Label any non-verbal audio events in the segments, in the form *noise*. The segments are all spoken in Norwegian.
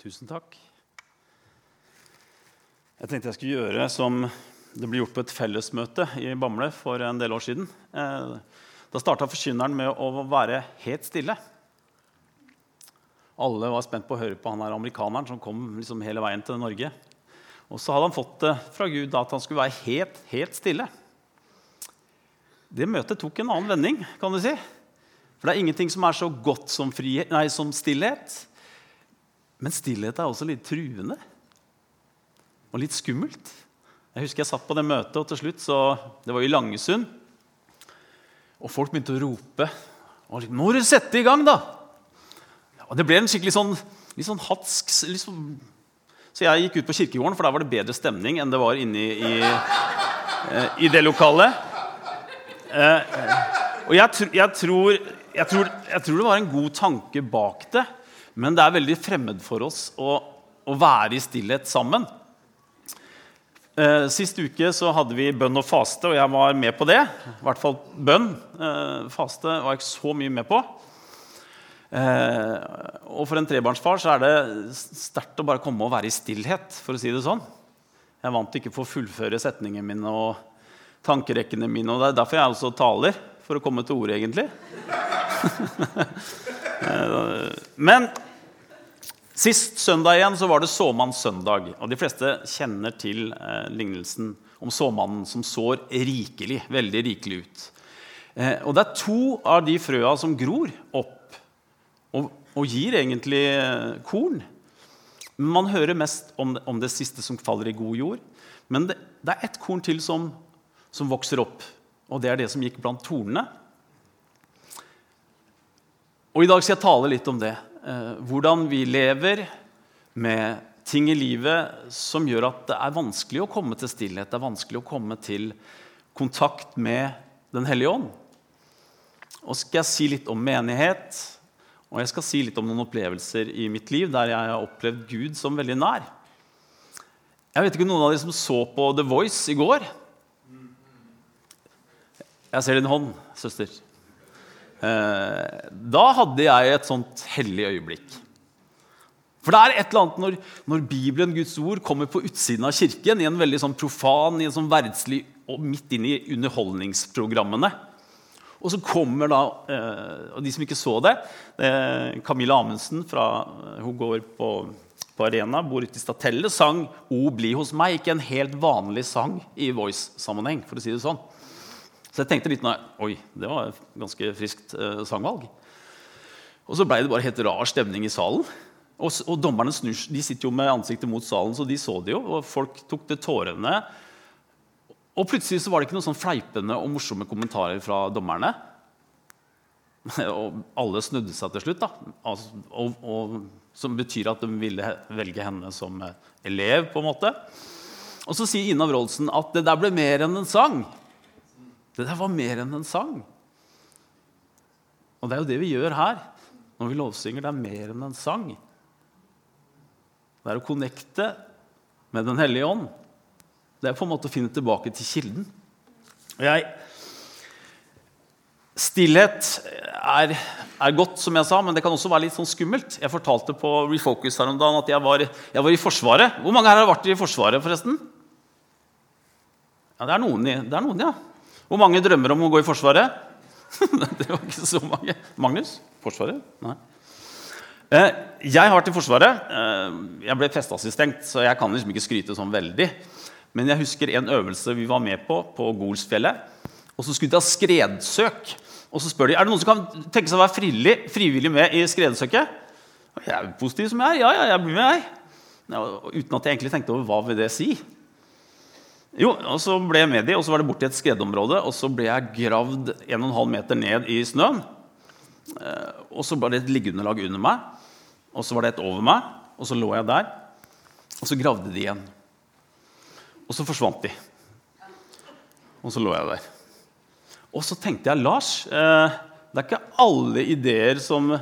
Tusen takk. Jeg tenkte jeg skulle gjøre som det ble gjort på et fellesmøte i Bamble for en del år siden. Eh, da starta forkynneren med å være helt stille. Alle var spent på å høre på han her amerikaneren som kom liksom hele veien til Norge. Og så hadde han fått det fra Gud at han skulle være helt, helt stille. Det møtet tok en annen vending, kan du si. For det er ingenting som er så godt som, frihet, nei, som stillhet. Men stillhet er også litt truende og litt skummelt. Jeg husker jeg satt på det møtet, og til slutt så, Det var i Langesund. Og folk begynte å rope. Og liksom, 'Nå må du sette i gang, da!' Og Det ble en skikkelig sånn, litt sånn hatsk liksom. Så jeg gikk ut på kirkegården, for der var det bedre stemning enn det var inne i, i, i det lokalet. Eh, og jeg, jeg, tror, jeg, tror, jeg, tror, det var en god tanke bak det, men det er veldig fremmed for oss å, å være i stillhet sammen. Eh, sist uke så hadde vi bønn og faste, og jeg var med på det. I hvert fall bønn. Eh, faste var jeg ikke så mye med på. Eh, og for en trebarnsfar så er det sterkt å bare komme og være i stillhet, for å si det sånn. Jeg vant ikke for å fullføre setningene mine og tankerekkene mine. og Det er derfor jeg også taler, for å komme til ordet, egentlig. *laughs* Men Sist søndag igjen så var det såmannssøndag. Og de fleste kjenner til eh, lignelsen om såmannen som sår rikelig, veldig rikelig ut. Eh, og det er to av de frøa som gror opp og, og gir egentlig eh, korn. Man hører mest om om det, siste som faller i god jord. Men det, det er ett korn til som, som vokser opp, og det er det som gikk blant tornene. Og I dag skal jeg tale litt om det hvordan vi lever med ting i livet som gjør at det er vanskelig å komme til stillhet, det er vanskelig å komme til kontakt med Den hellige ånd. Og skal jeg si litt om menighet, og jeg skal si litt om noen opplevelser i mitt liv der jeg har opplevd Gud som veldig nær. Jeg vet ikke noen av dere som så på The Voice i går? Jeg ser din hånd, søster. Eh, da hadde jeg et sånt hellig øyeblikk. For det er et eller annet når, når, Bibelen, Guds ord, kommer på utsiden av kirken, i en veldig sånn profan, i en sånn verdslig, og midt inn i underholdningsprogrammene. Og så kommer da, eh, og de som ikke så det Camilla Amundsen fra, hun går på, på Arena, bor ute i Statelle, sang 'O bli hos meg'. Ikke en helt vanlig sang i Voice-sammenheng. for å si det sånn. Så jeg tenkte litt nei, oi, det var et ganske friskt eh, sangvalg. Og så ble det bare helt rar stemning i salen. Og, og dommerne snur, de sitter jo med ansiktet mot salen, så de så det jo. Og folk tok til tårene. Og plutselig så var det ikke noen sånn fleipende og morsomme kommentarer fra dommerne. *laughs* og alle snudde seg til slutt, da. Altså, og, og, som betyr at de ville velge henne som elev. på en måte. Og så sier Ina Wroldsen at det der ble mer enn en sang. Det der var mer enn en sang. Og det er jo det vi gjør her når vi lovsynger. Det er mer enn en sang. Det er å connecte med Den hellige ånd. Det er på en måte å finne tilbake til kilden. Jeg, stillhet er, er, godt, som jeg sa, men det kan også være litt sånn skummelt. Jeg fortalte på Refocus her om dagen at jeg var, jeg var i Forsvaret. Hvor mange her har vært i Forsvaret, forresten? Ja, det er noen, det er noen ja. Hvor mange drømmer om å gå i Forsvaret? *laughs* det var ikke så mange. Magnus? Forsvaret? Nei. Eh, jeg har i Forsvaret. Eh, jeg ble festeassistent, så jeg kan liksom ikke skryte sånn veldig. Men jeg husker en øvelse vi var med på på Golsfjellet. Og så skulle de ha skredsøk. Og så spør de er det noen som kan tenke seg å være frivillig, frivillig med i skredsøket. Og jeg er positiv som jeg er. Ja, ja, jeg blir med, jeg. Ja, uten at jeg egentlig tenkte over hva vil det si. Jo, og Så ble jeg med de, og så var det bort til et skredområde. Og så ble jeg gravd 1,5 meter ned i snøen. Eh, og så var det et liggeunderlag under meg, og så var det et over meg. Og så lå jeg der, og så gravde de igjen. Og så forsvant de. Og så lå jeg der. Og så tenkte jeg, Lars, eh, det er ikke alle ideer som,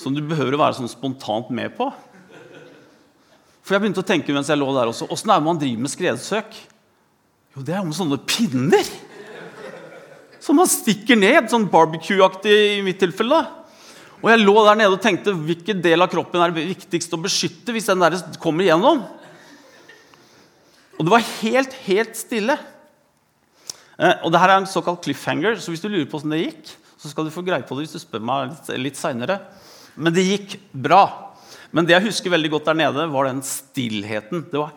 som du behøver å være sånn spontant med på. For jeg begynte å tenke mens jeg lå der også, Åssen er det man driver med skredsøk? Jo, det er om sånne pinner. Som man stikker ned, sånn barbecue-aktig i mitt tilfelle. Og jeg lå der nede og tenkte hvilken del av kroppen er det viktigst å beskytte hvis den der kommer igjennom. Og det var helt, helt stille. Eh, og det her er en såkalt cliffhanger, så hvis du lurer på hvordan det gikk, så skal du få greie på det hvis du spør meg litt, litt seinere. Men det gikk bra. Men det jeg husker veldig godt der nede, var den stillheten. Det var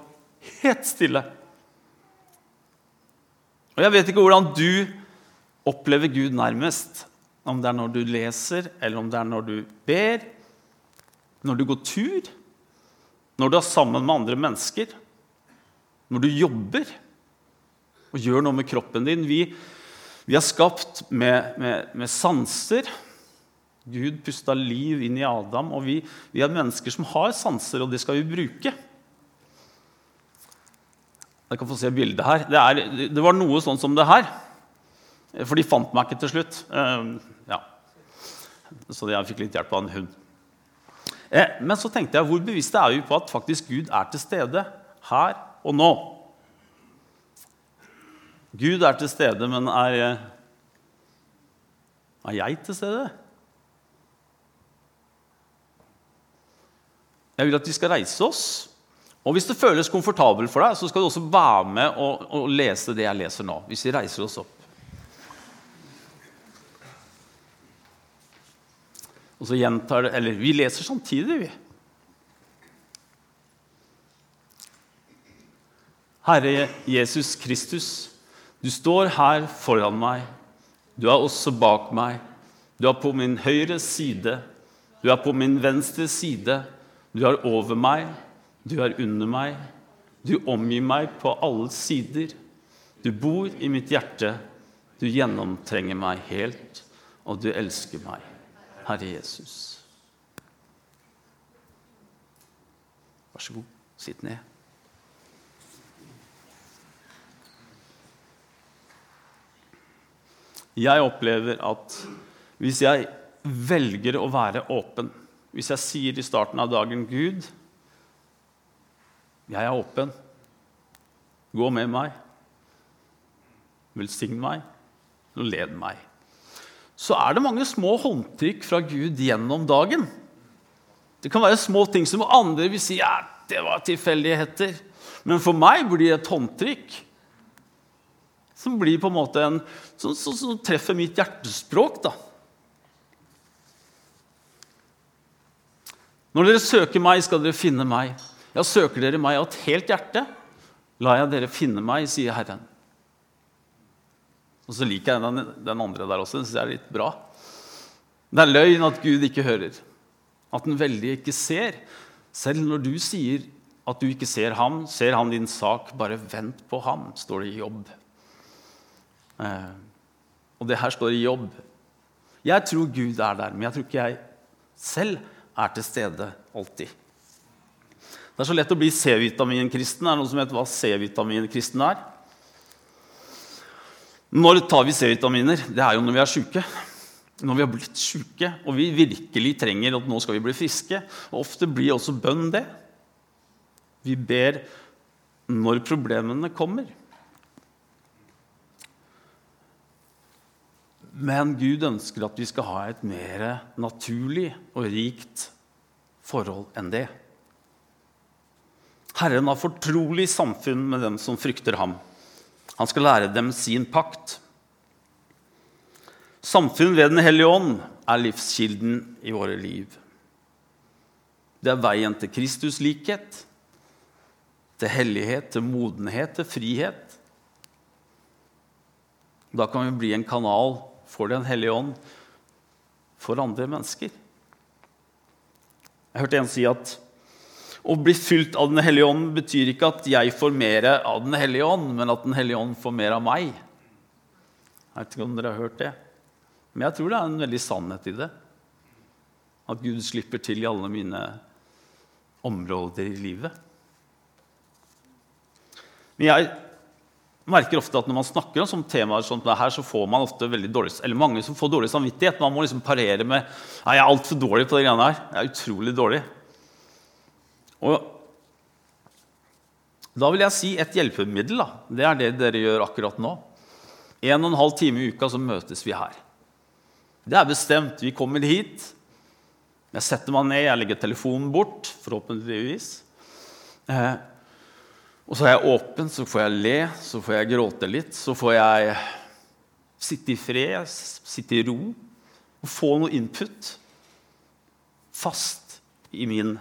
helt stille. Og jeg vet ikke hvordan du opplever Gud nærmest. Om det er når du leser, eller om det er når du ber, når du går tur, når du er sammen med andre mennesker, når du jobber og gjør noe med kroppen din. Vi, vi er skapt med, med, med, sanser. Gud pusta liv inn i Adam, og vi, vi er mennesker som har sanser, og det skal vi bruke. Jeg kan få se bildet her. Det, er, det var noe sånn som det her. For de fant meg ikke til slutt. Uh, ja. Så jeg fikk litt hjelp av en hund. Eh, men så tenkte jeg, hvor bevisste er vi på at faktisk Gud er til stede her og nå? Gud er til stede, men er, eh, er jeg til stede? Jeg vil at vi skal reise oss. Og Hvis det føles komfortabelt for deg, så skal du også være med og, og lese det jeg leser nå. Hvis vi reiser oss opp. Og så gjentar det Eller vi leser samtidig, vi. Herre Jesus Kristus, du står her foran meg. Du er også bak meg. Du er på min høyre side. Du er på min venstre side. Du er over meg. Du er under meg. Du omgir meg på alle sider. Du bor i mitt hjerte. Du gjennomtrenger meg helt, og du elsker meg. Herre Jesus. Vær så god, sitt ned. Jeg opplever at hvis jeg velger å være åpen, hvis jeg sier i starten av dagen 'Gud, jeg er åpen. Gå med meg. Velsign meg og led meg.' så er det mange små håndtrykk fra Gud gjennom dagen. Det kan være små ting som andre vil si ja, det var tilfeldigheter. Men for meg blir det et håndtrykk som blir på en måte en, som, som, som treffer mitt hjertespråk. da. Når dere søker meg, skal dere finne meg. Ja, søker dere meg av et helt hjerte, la jeg dere finne meg, sier Herren. Og så liker jeg den, den andre der også. Den syns jeg er litt bra. Det er løgn at Gud ikke hører, at den veldige ikke ser. Selv når du sier at du ikke ser ham, ser han din sak. Bare vent på ham, står det i jobb. Eh, og det her står i jobb. Jeg tror Gud er der, men jeg tror ikke jeg selv er til stede alltid. Det er så lett å bli C-vitaminkristen. Er det noen som vet hva C-vitaminkristen er? Når tar vi C-vitaminer? Det er jo når vi er syke. Når vi har blitt syke og vi virkelig trenger at nå skal vi bli friske. Og ofte blir også bønn det. Vi ber når problemene kommer. Men Gud ønsker at vi skal ha et mer naturlig og rikt forhold enn det. Herren har fortrolig samfunn med dem som frykter ham. Han skal lære dem sin pakt. Samfunn ved Den hellige ånd er livskilden i våre liv. Det er veien til Kristus likhet, til hellighet, til modenhet, til frihet. Da kan vi bli en kanal for Den hellige ånd for andre mennesker. Jeg hørte en si at å bli fylt av Den hellige ånd betyr ikke at jeg får mer av Den hellige ånd, men at Den hellige ånd får mer av meg. Jeg vet ikke om dere har hørt det. Men jeg tror det er en veldig sannhet i det. At Gud slipper til i alle mine områder i livet. Men jeg merker ofte at når man snakker om sånne temaer som det her, så får man ofte veldig dårlig, eller mange som får dårlig samvittighet. Man må liksom parere med Nei, jeg er altfor dårlig på de greiene her. Jeg er utrolig dårlig. Og da vil jeg si et hjelpemiddel. Da. Det er det dere gjør akkurat nå. En og en halv time i uka så møtes vi her. Det er bestemt. Vi kommer hit. Jeg setter meg ned, jeg legger telefonen bort, forhåpentligvis. Eh, og så er jeg åpen, så får jeg le, så får jeg gråte litt. Så får jeg sitte i fred, sitte i ro og få noe input fast i min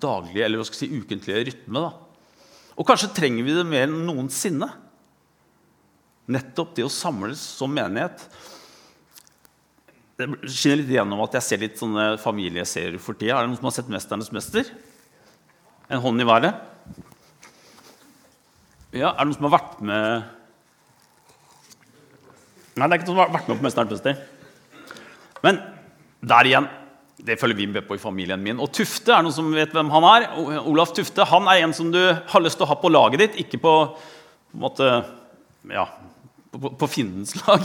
daglige eller hva skal si, ukentlige rytme. Da. Og kanskje trenger vi det mer enn noensinne. Nettopp det å samles som menighet. Det skinner litt igjennom at jeg ser litt sånne familieserier for tida. Er det noen som har sett 'Mesternes mester'? En hånd i været? Ja, Er det noen som har vært med Nei, det er ikke noen som har vært med på 'Mesternes mester'. Men der igjen det følger vi med på i familien min. Og Tufte er noen som vet hvem han er. Olaf Tufte han er en som du har lyst til å ha på laget ditt, ikke på, på, måte, ja, på, på fiendens *laughs* lag.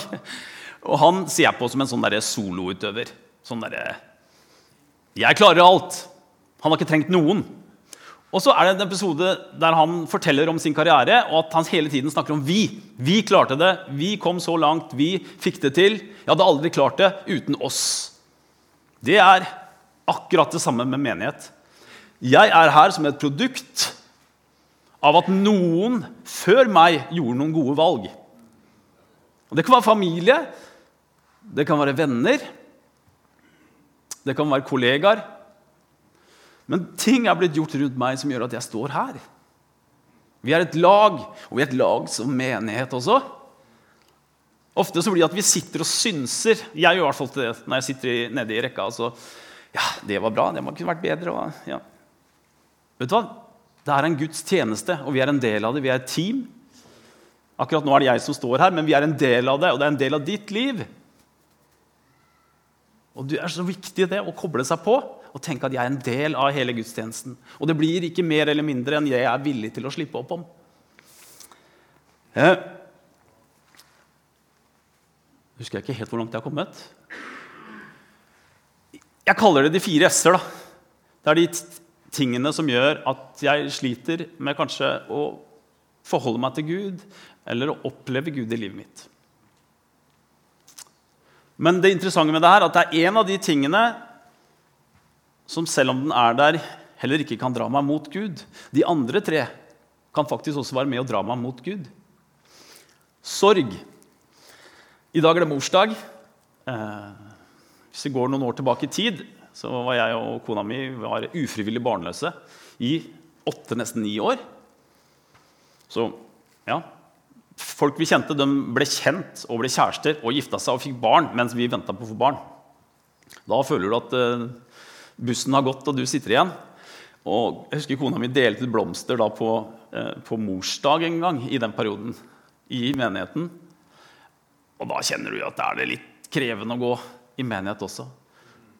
Og han ser jeg på som en sånn soloutøver. Sånn derre 'Jeg klarer alt'. Han har ikke trengt noen. Og så er det en episode der han forteller om sin karriere, og at han hele tiden snakker om 'vi'. Vi klarte det. Vi kom så langt. Vi fikk det til. Jeg hadde aldri klart det uten oss. Det er akkurat det samme med menighet. Jeg er her som et produkt av at noen før meg gjorde noen gode valg. Og det kan være familie, det kan være venner, det kan være kollegaer. Men ting er blitt gjort rundt meg som gjør at jeg står her. Vi er et lag, og vi er et lag som menighet også. Ofte så blir det at vi sitter og synser. Jeg gjør i hvert fall det når jeg sitter nede i rekka. Altså, ja, det var bra, det kunne vært bedre. Og, ja. Vet du hva? Det er en Guds tjeneste, og vi er en del av det. Vi er et team. Akkurat nå er det jeg som står her, men vi er en del av det, og det er en del av ditt liv. Og Det er så viktig det å koble seg på og tenke at jeg er en del av hele gudstjenesten. Og det blir ikke mer eller mindre enn jeg er villig til å slippe opp om. Eh, husker jeg ikke helt hvor langt jeg har kommet. Jeg kaller det de fire s-er. Det er de tingene som gjør at jeg sliter med kanskje å forholde meg til Gud eller å oppleve Gud i livet mitt. Men det interessante med det her, at det er en av de tingene som selv om den er der, heller ikke kan dra meg mot Gud. De andre tre kan faktisk også være med å dra meg mot Gud. Sorg i dag er det morsdag. Eh, hvis vi går noen år tilbake i tid, så var jeg og kona mi ufrivillig barnløse i åtte, nesten ni år. Så ja Folk vi kjente, de ble kjent og ble kjærester og gifta seg og fikk barn mens vi venta på å få barn. Da føler du at eh, bussen har gått, og du sitter igjen. Og jeg husker Kona mi delte ut blomster på, eh, på morsdag en gang i den perioden i menigheten. Og da kjenner du at det er litt krevende å gå i menighet også.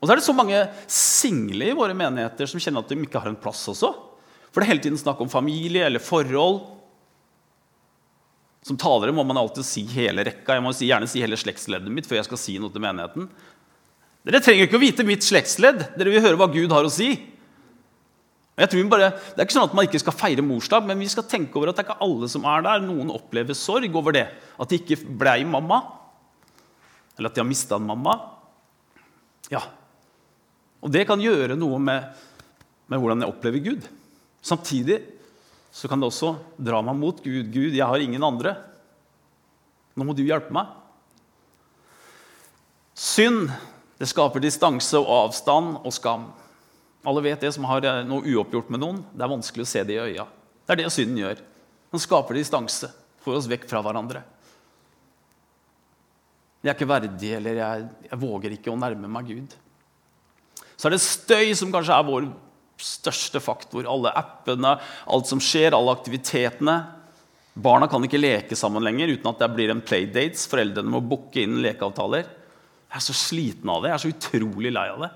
Og så er det så mange single i våre menigheter som kjenner at de ikke har en plass også. For det er hele tiden snakk om familie eller forhold. Som talere må man alltid si hele rekka. Jeg må gjerne si hele slektsleddet mitt før jeg skal si noe til menigheten. Dere trenger ikke å vite mitt slektsledd. Dere vil høre hva Gud har å si. Bare, det er ikke sånn at man ikke skal feire morsdag, men vi skal tenke over at det er ikke alle som er der. Noen opplever sorg over det. At de ikke blei mamma. Eller at de har mista en mamma. Ja. Og det kan gjøre noe med, med hvordan jeg opplever Gud. Samtidig så kan det også dra meg mot Gud. Gud, jeg har ingen andre. Nå må du hjelpe meg. Synd det skaper distanse og avstand og skam. Alle vet det som har eh, noe uoppgjort med noen. Det er vanskelig å se det i øya. Det er det synden gjør. Den skaper distanse, får oss vekk fra hverandre. Jeg er ikke verdig, eller jeg, jeg våger ikke å nærme meg Gud. Så er det støy som kanskje er vår største faktor. Alle appene, alt som skjer, alle aktivitetene. Barna kan ikke leke sammen lenger uten at det blir en playdates. Foreldrene må booke inn lekeavtaler. Jeg er så sliten av det. Jeg er så utrolig lei av det.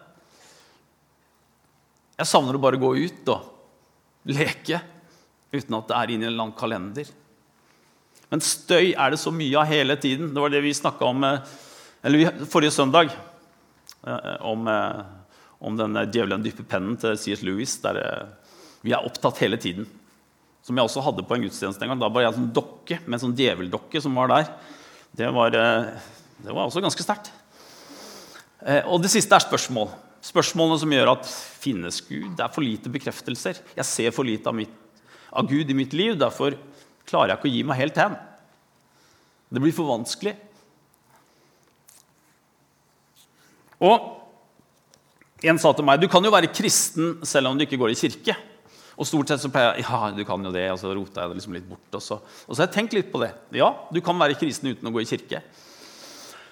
Jeg savner å bare gå ut og leke uten at det er inn i en lang kalender. Men støy er det så mye av hele tiden. Det var det vi snakka om eh, eller forrige søndag. Eh, om, eh, om den djevelen dype pennen til C.S. Lewis. Der vi er opptatt hele tiden. Som jeg også hadde på en gudstjeneste en gang. Da var jeg en sånn dokke med en sånn djeveldokke som var der. Det var, det var også ganske sterkt. Og det siste er spørsmål. Spørsmålene som gjør at finnes Gud? Det er for lite bekreftelser. Jeg ser for lite av, mitt, av Gud i mitt liv. Derfor klarer jeg ikke å gi meg helt hen. Det blir for vanskelig. Og en sa til meg du kan jo være kristen selv om du ikke går i kirke. Og stort sett så pleier jeg ja, du kan jo det, og så rota jeg det liksom litt bort. Og så, og så har jeg tenkt litt på det. Ja, du kan være kristen uten å gå i kirke.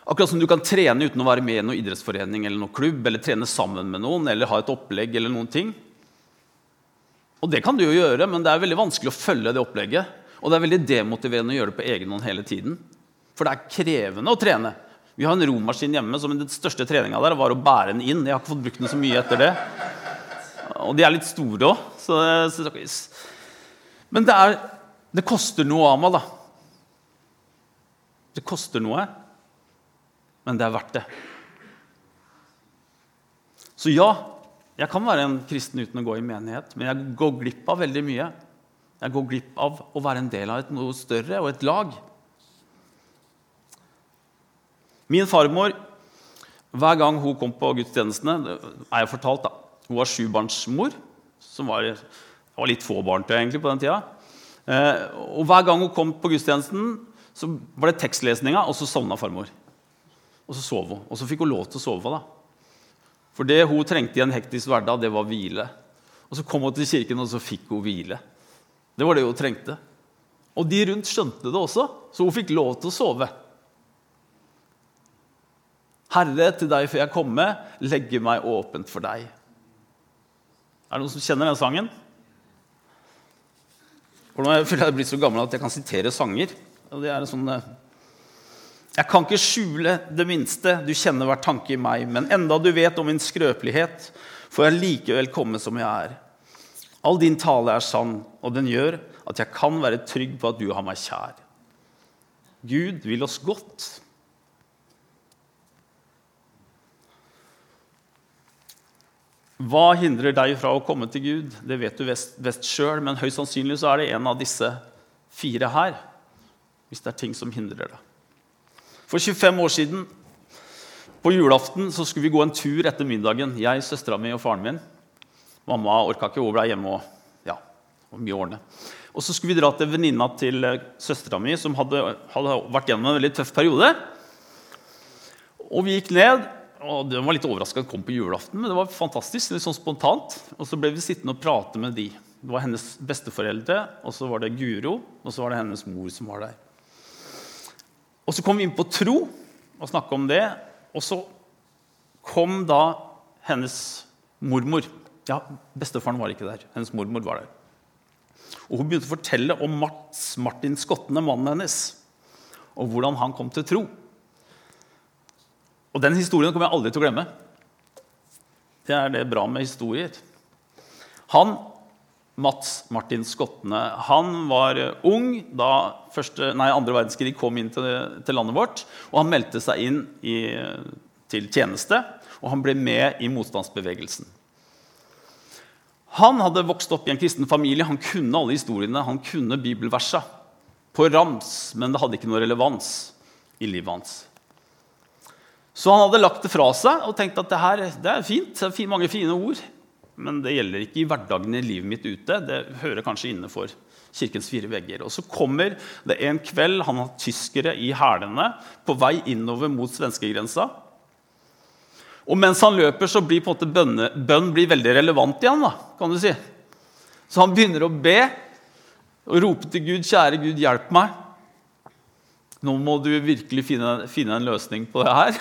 Akkurat som du kan trene uten å være med i noen idrettsforening eller noen klubb, eller trene sammen med noen, eller ha et opplegg eller noen ting. Og det kan du jo gjøre, men det er veldig vanskelig å følge det opplegget. Og det er veldig demotiverende å gjøre det på egen hånd hele tiden. For det er krevende å trene. Vi har en romaskin hjemme som den største treninga der var å bære den inn. Jeg har ikke fått brukt den så mye etter det. Og de er litt store òg. Men det, er, det koster noe av meg, da. Det koster noe men det er verdt det. Så ja, jeg kan være en kristen uten å gå i menighet, men jeg går glipp av veldig mye. Jeg går glipp av å være en del av et noe større og et lag. Min farmor, hver gang hun kom på gudstjenestene er jeg fortalt da, Hun var sjubarnsmor, som var, var litt få barn til egentlig på den tida. Eh, og hver gang hun kom på gudstjenesten, så var det tekstlesninga, og så sovna farmor. Og så sov hun. Og så fikk hun lov til å sove. da. For det hun trengte i en hektisk hverdag, det var hvile. Og så kom hun til kirken, og så fikk hun hvile. Det var det hun trengte. Og de rundt skjønte det også, så hun fikk lov til å sove. Herre, til deg får jeg komme, legge meg åpent for deg. Er det noen som kjenner den sangen? Hvordan føler jeg blitt så gammel at jeg kan sitere sanger. Det er en sånn eh, jeg kan ikke skjule det minste, du kjenner hver tanke i meg, men enda du vet om min skrøpelighet, får jeg likevel komme som jeg er. All din tale er sann, og den gjør at jeg kan være trygg på at du har meg kjær. Gud vil oss godt. Hva hindrer deg fra å komme til Gud? Det vet du best, sjøl, men høyst sannsynlig så er det en av disse fire her. Hvis det er ting som hindrer deg. For 25 år siden, på julaften, så skulle vi gå en tur etter middagen. Jeg, søstera mi og faren min. Mamma orka ikke, hun ble hjemme og ja, og mye årene. Og så skulle vi dra til venninna til eh, søstera mi, som hadde, hadde, vært gjennom en veldig tøff periode. Og vi gikk ned, og de var litt overraska at kom på julaften, men det var fantastisk, litt sånn spontant. Og så ble vi sittende og prate med de. Det var hennes besteforeldre, og så var det Guro, og så var det hennes mor som var der. Og så kom vi inn på tro og snakka om det. Og så kom da hennes mormor. Ja, bestefaren var ikke der. Hennes mormor var der. Og Hun begynte å fortelle om Mats, Martin Skottene, mannen hennes, og hvordan han kom til tro. Og Den historien kommer jeg aldri til å glemme. Det er det bra med historier. Han Mats Martin Skotne han var ung da første, nei, andre verdenskrig kom inn til, til, landet vårt. og Han meldte seg inn i, til tjeneste, og han ble med i motstandsbevegelsen. Han hadde vokst opp i en kristen familie. Han kunne alle historiene, han kunne bibelversa på rams, men det hadde ikke noe relevans i livet hans. Så han hadde lagt det fra seg og tenkt at det her det er fint. Det er mange fine ord men det gjelder ikke i hverdagen i livet mitt ute. Det hører kanskje innenfor kirkens fire vegger. Og Så kommer det en kveld han har tyskere i hælene på vei innover mot svenskegrensa. Og mens han løper, så blir på en måte bønne, bønn blir veldig relevant igjen. da, kan du si. Så han begynner å be og rope til Gud, 'Kjære Gud, hjelp meg'. Nå må du virkelig finne, finne en løsning på det her.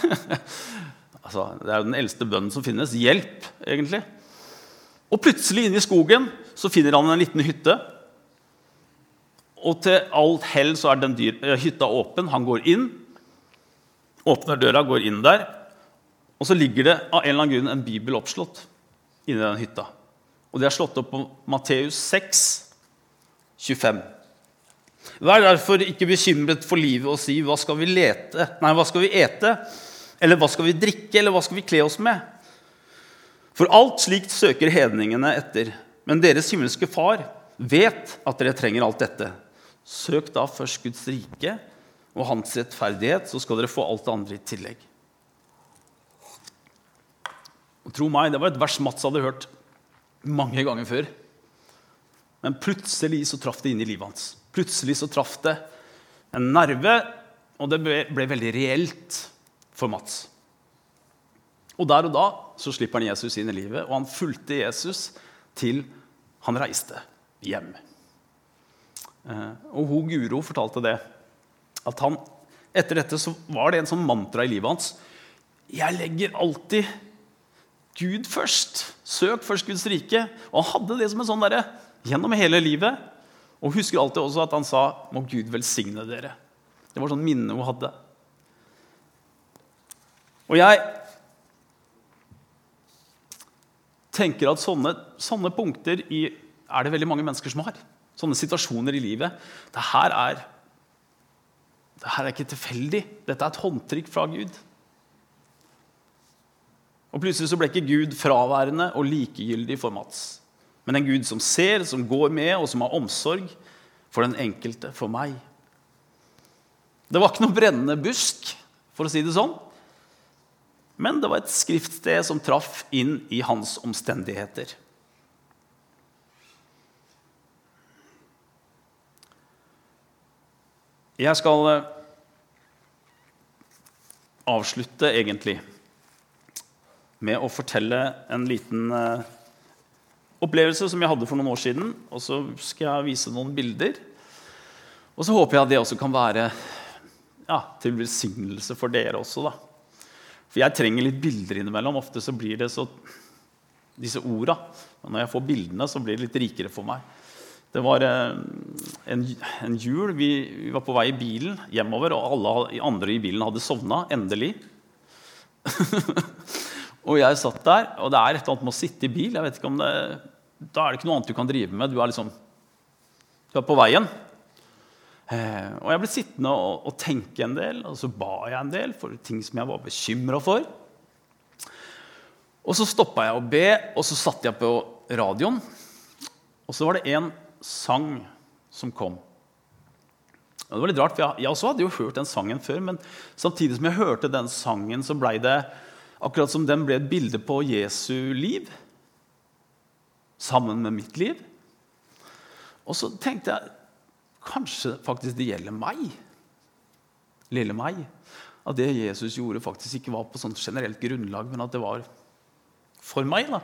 *laughs* altså, det er jo den eldste bønnen som finnes. Hjelp, egentlig. Og plutselig inne i skogen så finner han en liten hytte. Og til alt hell så er den dyr, eh, hytta åpen. Han går inn, åpner døra, går inn der. Og så ligger det av en eller annen grunn en bibel oppslått inni den hytta. Og det er slått opp på Matteus 6, 25. Vær derfor ikke bekymret for livet og si hva skal vi lete? Nei, hva skal vi ete? Eller hva skal vi drikke? Eller hva skal vi kle oss med? For alt slikt søker hedningene etter. Men deres himmelske Far vet at dere trenger alt dette. Søk da først Guds rike og hans rettferdighet, så skal dere få alt det andre i tillegg. Og tro meg, Det var et vers Mats hadde hørt mange ganger før. Men plutselig så traff det inn i livet hans. Plutselig så traff det en nerve, og det ble, ble veldig reelt for Mats. Og der og da så slipper han Jesus inn i livet, og han fulgte Jesus til han reiste hjem. Eh, og hun Guro fortalte det. At han, etter dette så var det en sånn mantra i livet hans. Jeg legger alltid Gud først. Søk først Guds rike. Og han hadde det som en sånn derre gjennom hele livet. Og husker alltid også at han sa 'Må Gud velsigne dere'. Det var sånn minne hun hadde. Og jeg tenker at sånne, sånne punkter i, er det veldig mange mennesker som har. Sånne situasjoner i livet. Det her er, det her er ikke tilfeldig. Dette er et håndtrykk fra Gud. Og Plutselig så ble ikke Gud fraværende og likegyldig for Mats. Men en Gud som ser, som går med, og som har omsorg for den enkelte, for meg. Det var ikke noe brennende busk, for å si det sånn. Men det var et skriftsted som traff inn i hans omstendigheter. Jeg skal eh, avslutte egentlig med å fortelle en liten uh, opplevelse som jeg hadde for noen år siden. Og så skal jeg vise noen bilder. Og så håper jeg at det også kan være ja, til velsignelse for dere også. da. For jeg trenger litt bilder innimellom. Ofte så blir det så disse orda. Og når jeg får bildene, så blir det litt rikere for meg. Det var eh, en, en jul. Vi, vi, var på vei i bilen hjemover, og alle andre i bilen hadde sovna. Endelig. *laughs* og jeg satt der, og det er et eller annet med å sitte i bil. jeg vet ikke om det, Da er det ikke noe annet du kan drive med. Du er liksom du er på veien. Eh, og jeg ble sittende og, og, tenke en del, og så ba jeg en del for ting som jeg var bekymra for. Og så stoppa jeg å be, og så satte jeg på radioen. Og så var det en sang som kom. Og det var litt rart, for jeg, jeg også hadde jo hørt den sangen før, men samtidig som jeg hørte den sangen, så blei det akkurat som den ble et bilde på Jesu liv sammen med mitt liv. Og så tenkte jeg Kanskje faktisk det gjelder meg. Lille meg. At det Jesus gjorde, faktisk ikke var på sånn generelt grunnlag, men at det var for meg. da.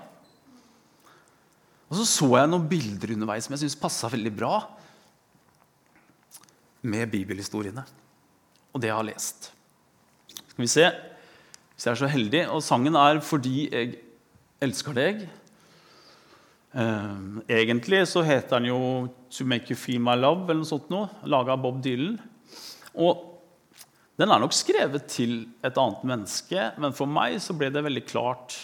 Og så så jeg noen bilder underveis som jeg syntes passa veldig bra med bibelhistoriene og det jeg har lest. Skal vi se hvis jeg er så heldig. Og sangen er 'Fordi jeg elsker deg'. Uh, egentlig så heter den jo 'To Make You Feel My Love', eller noe sånt noe, laga av Bob Dylan. Og den er nok skrevet til et annet menneske, men for meg så ble det veldig klart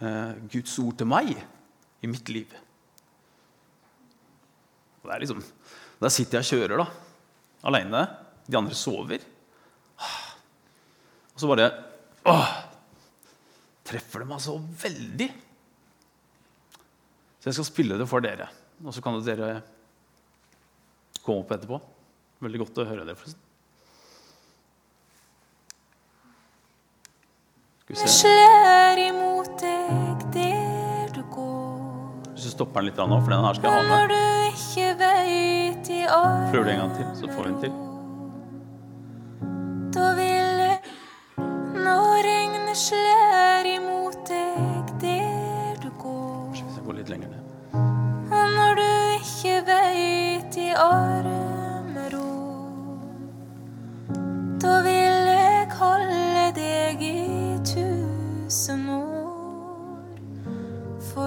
uh, Guds ord til meg i mitt liv. Og det er liksom, Der sitter jeg og kjører da, aleine. De andre sover. Og så bare åh, Treffer det meg så veldig. Så jeg skal spille det for dere. Og så kan dere komme opp etterpå. Veldig godt å høre det. forresten. Se imot deg der du går. Hvis du stopper den litt nå, for den her skal jeg ha med. Når du ikke vet i Prøver du en gang til, så får vi den til.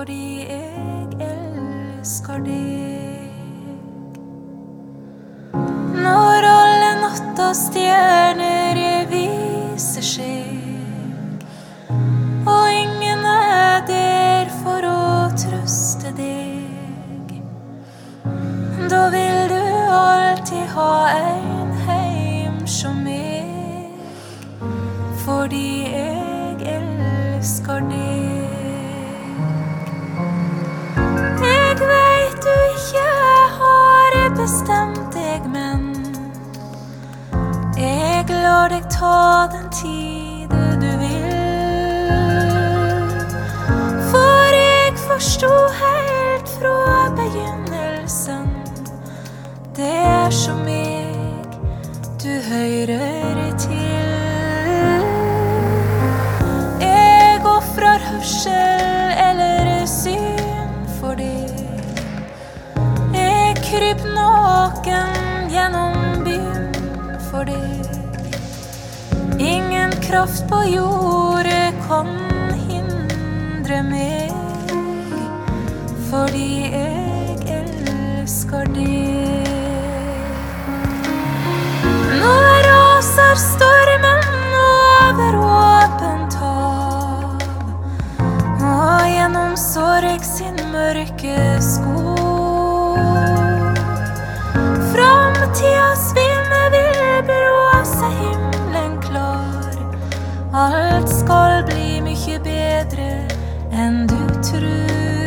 Fordi jeg elsker deg. Når alle nattas stjerner viser seg, og ingen er der for å trøste deg. Da vil du alltid ha en heim som meg, fordi jeg elsker deg. bestemt jeg, men jeg lar deg ta den tid du vil. For jeg forsto helt fra begynnelsen, det som jeg du hører. Naken gjennom byen for deg. Ingen kraft på jordet kan hindre meg, fordi jeg elsker deg. Nå raser stormen over åpent hav, og gjennom sorg sin mørke skog. Framtidas ville broa seg himmelen klar. Alt skal bli mye bedre enn du tror.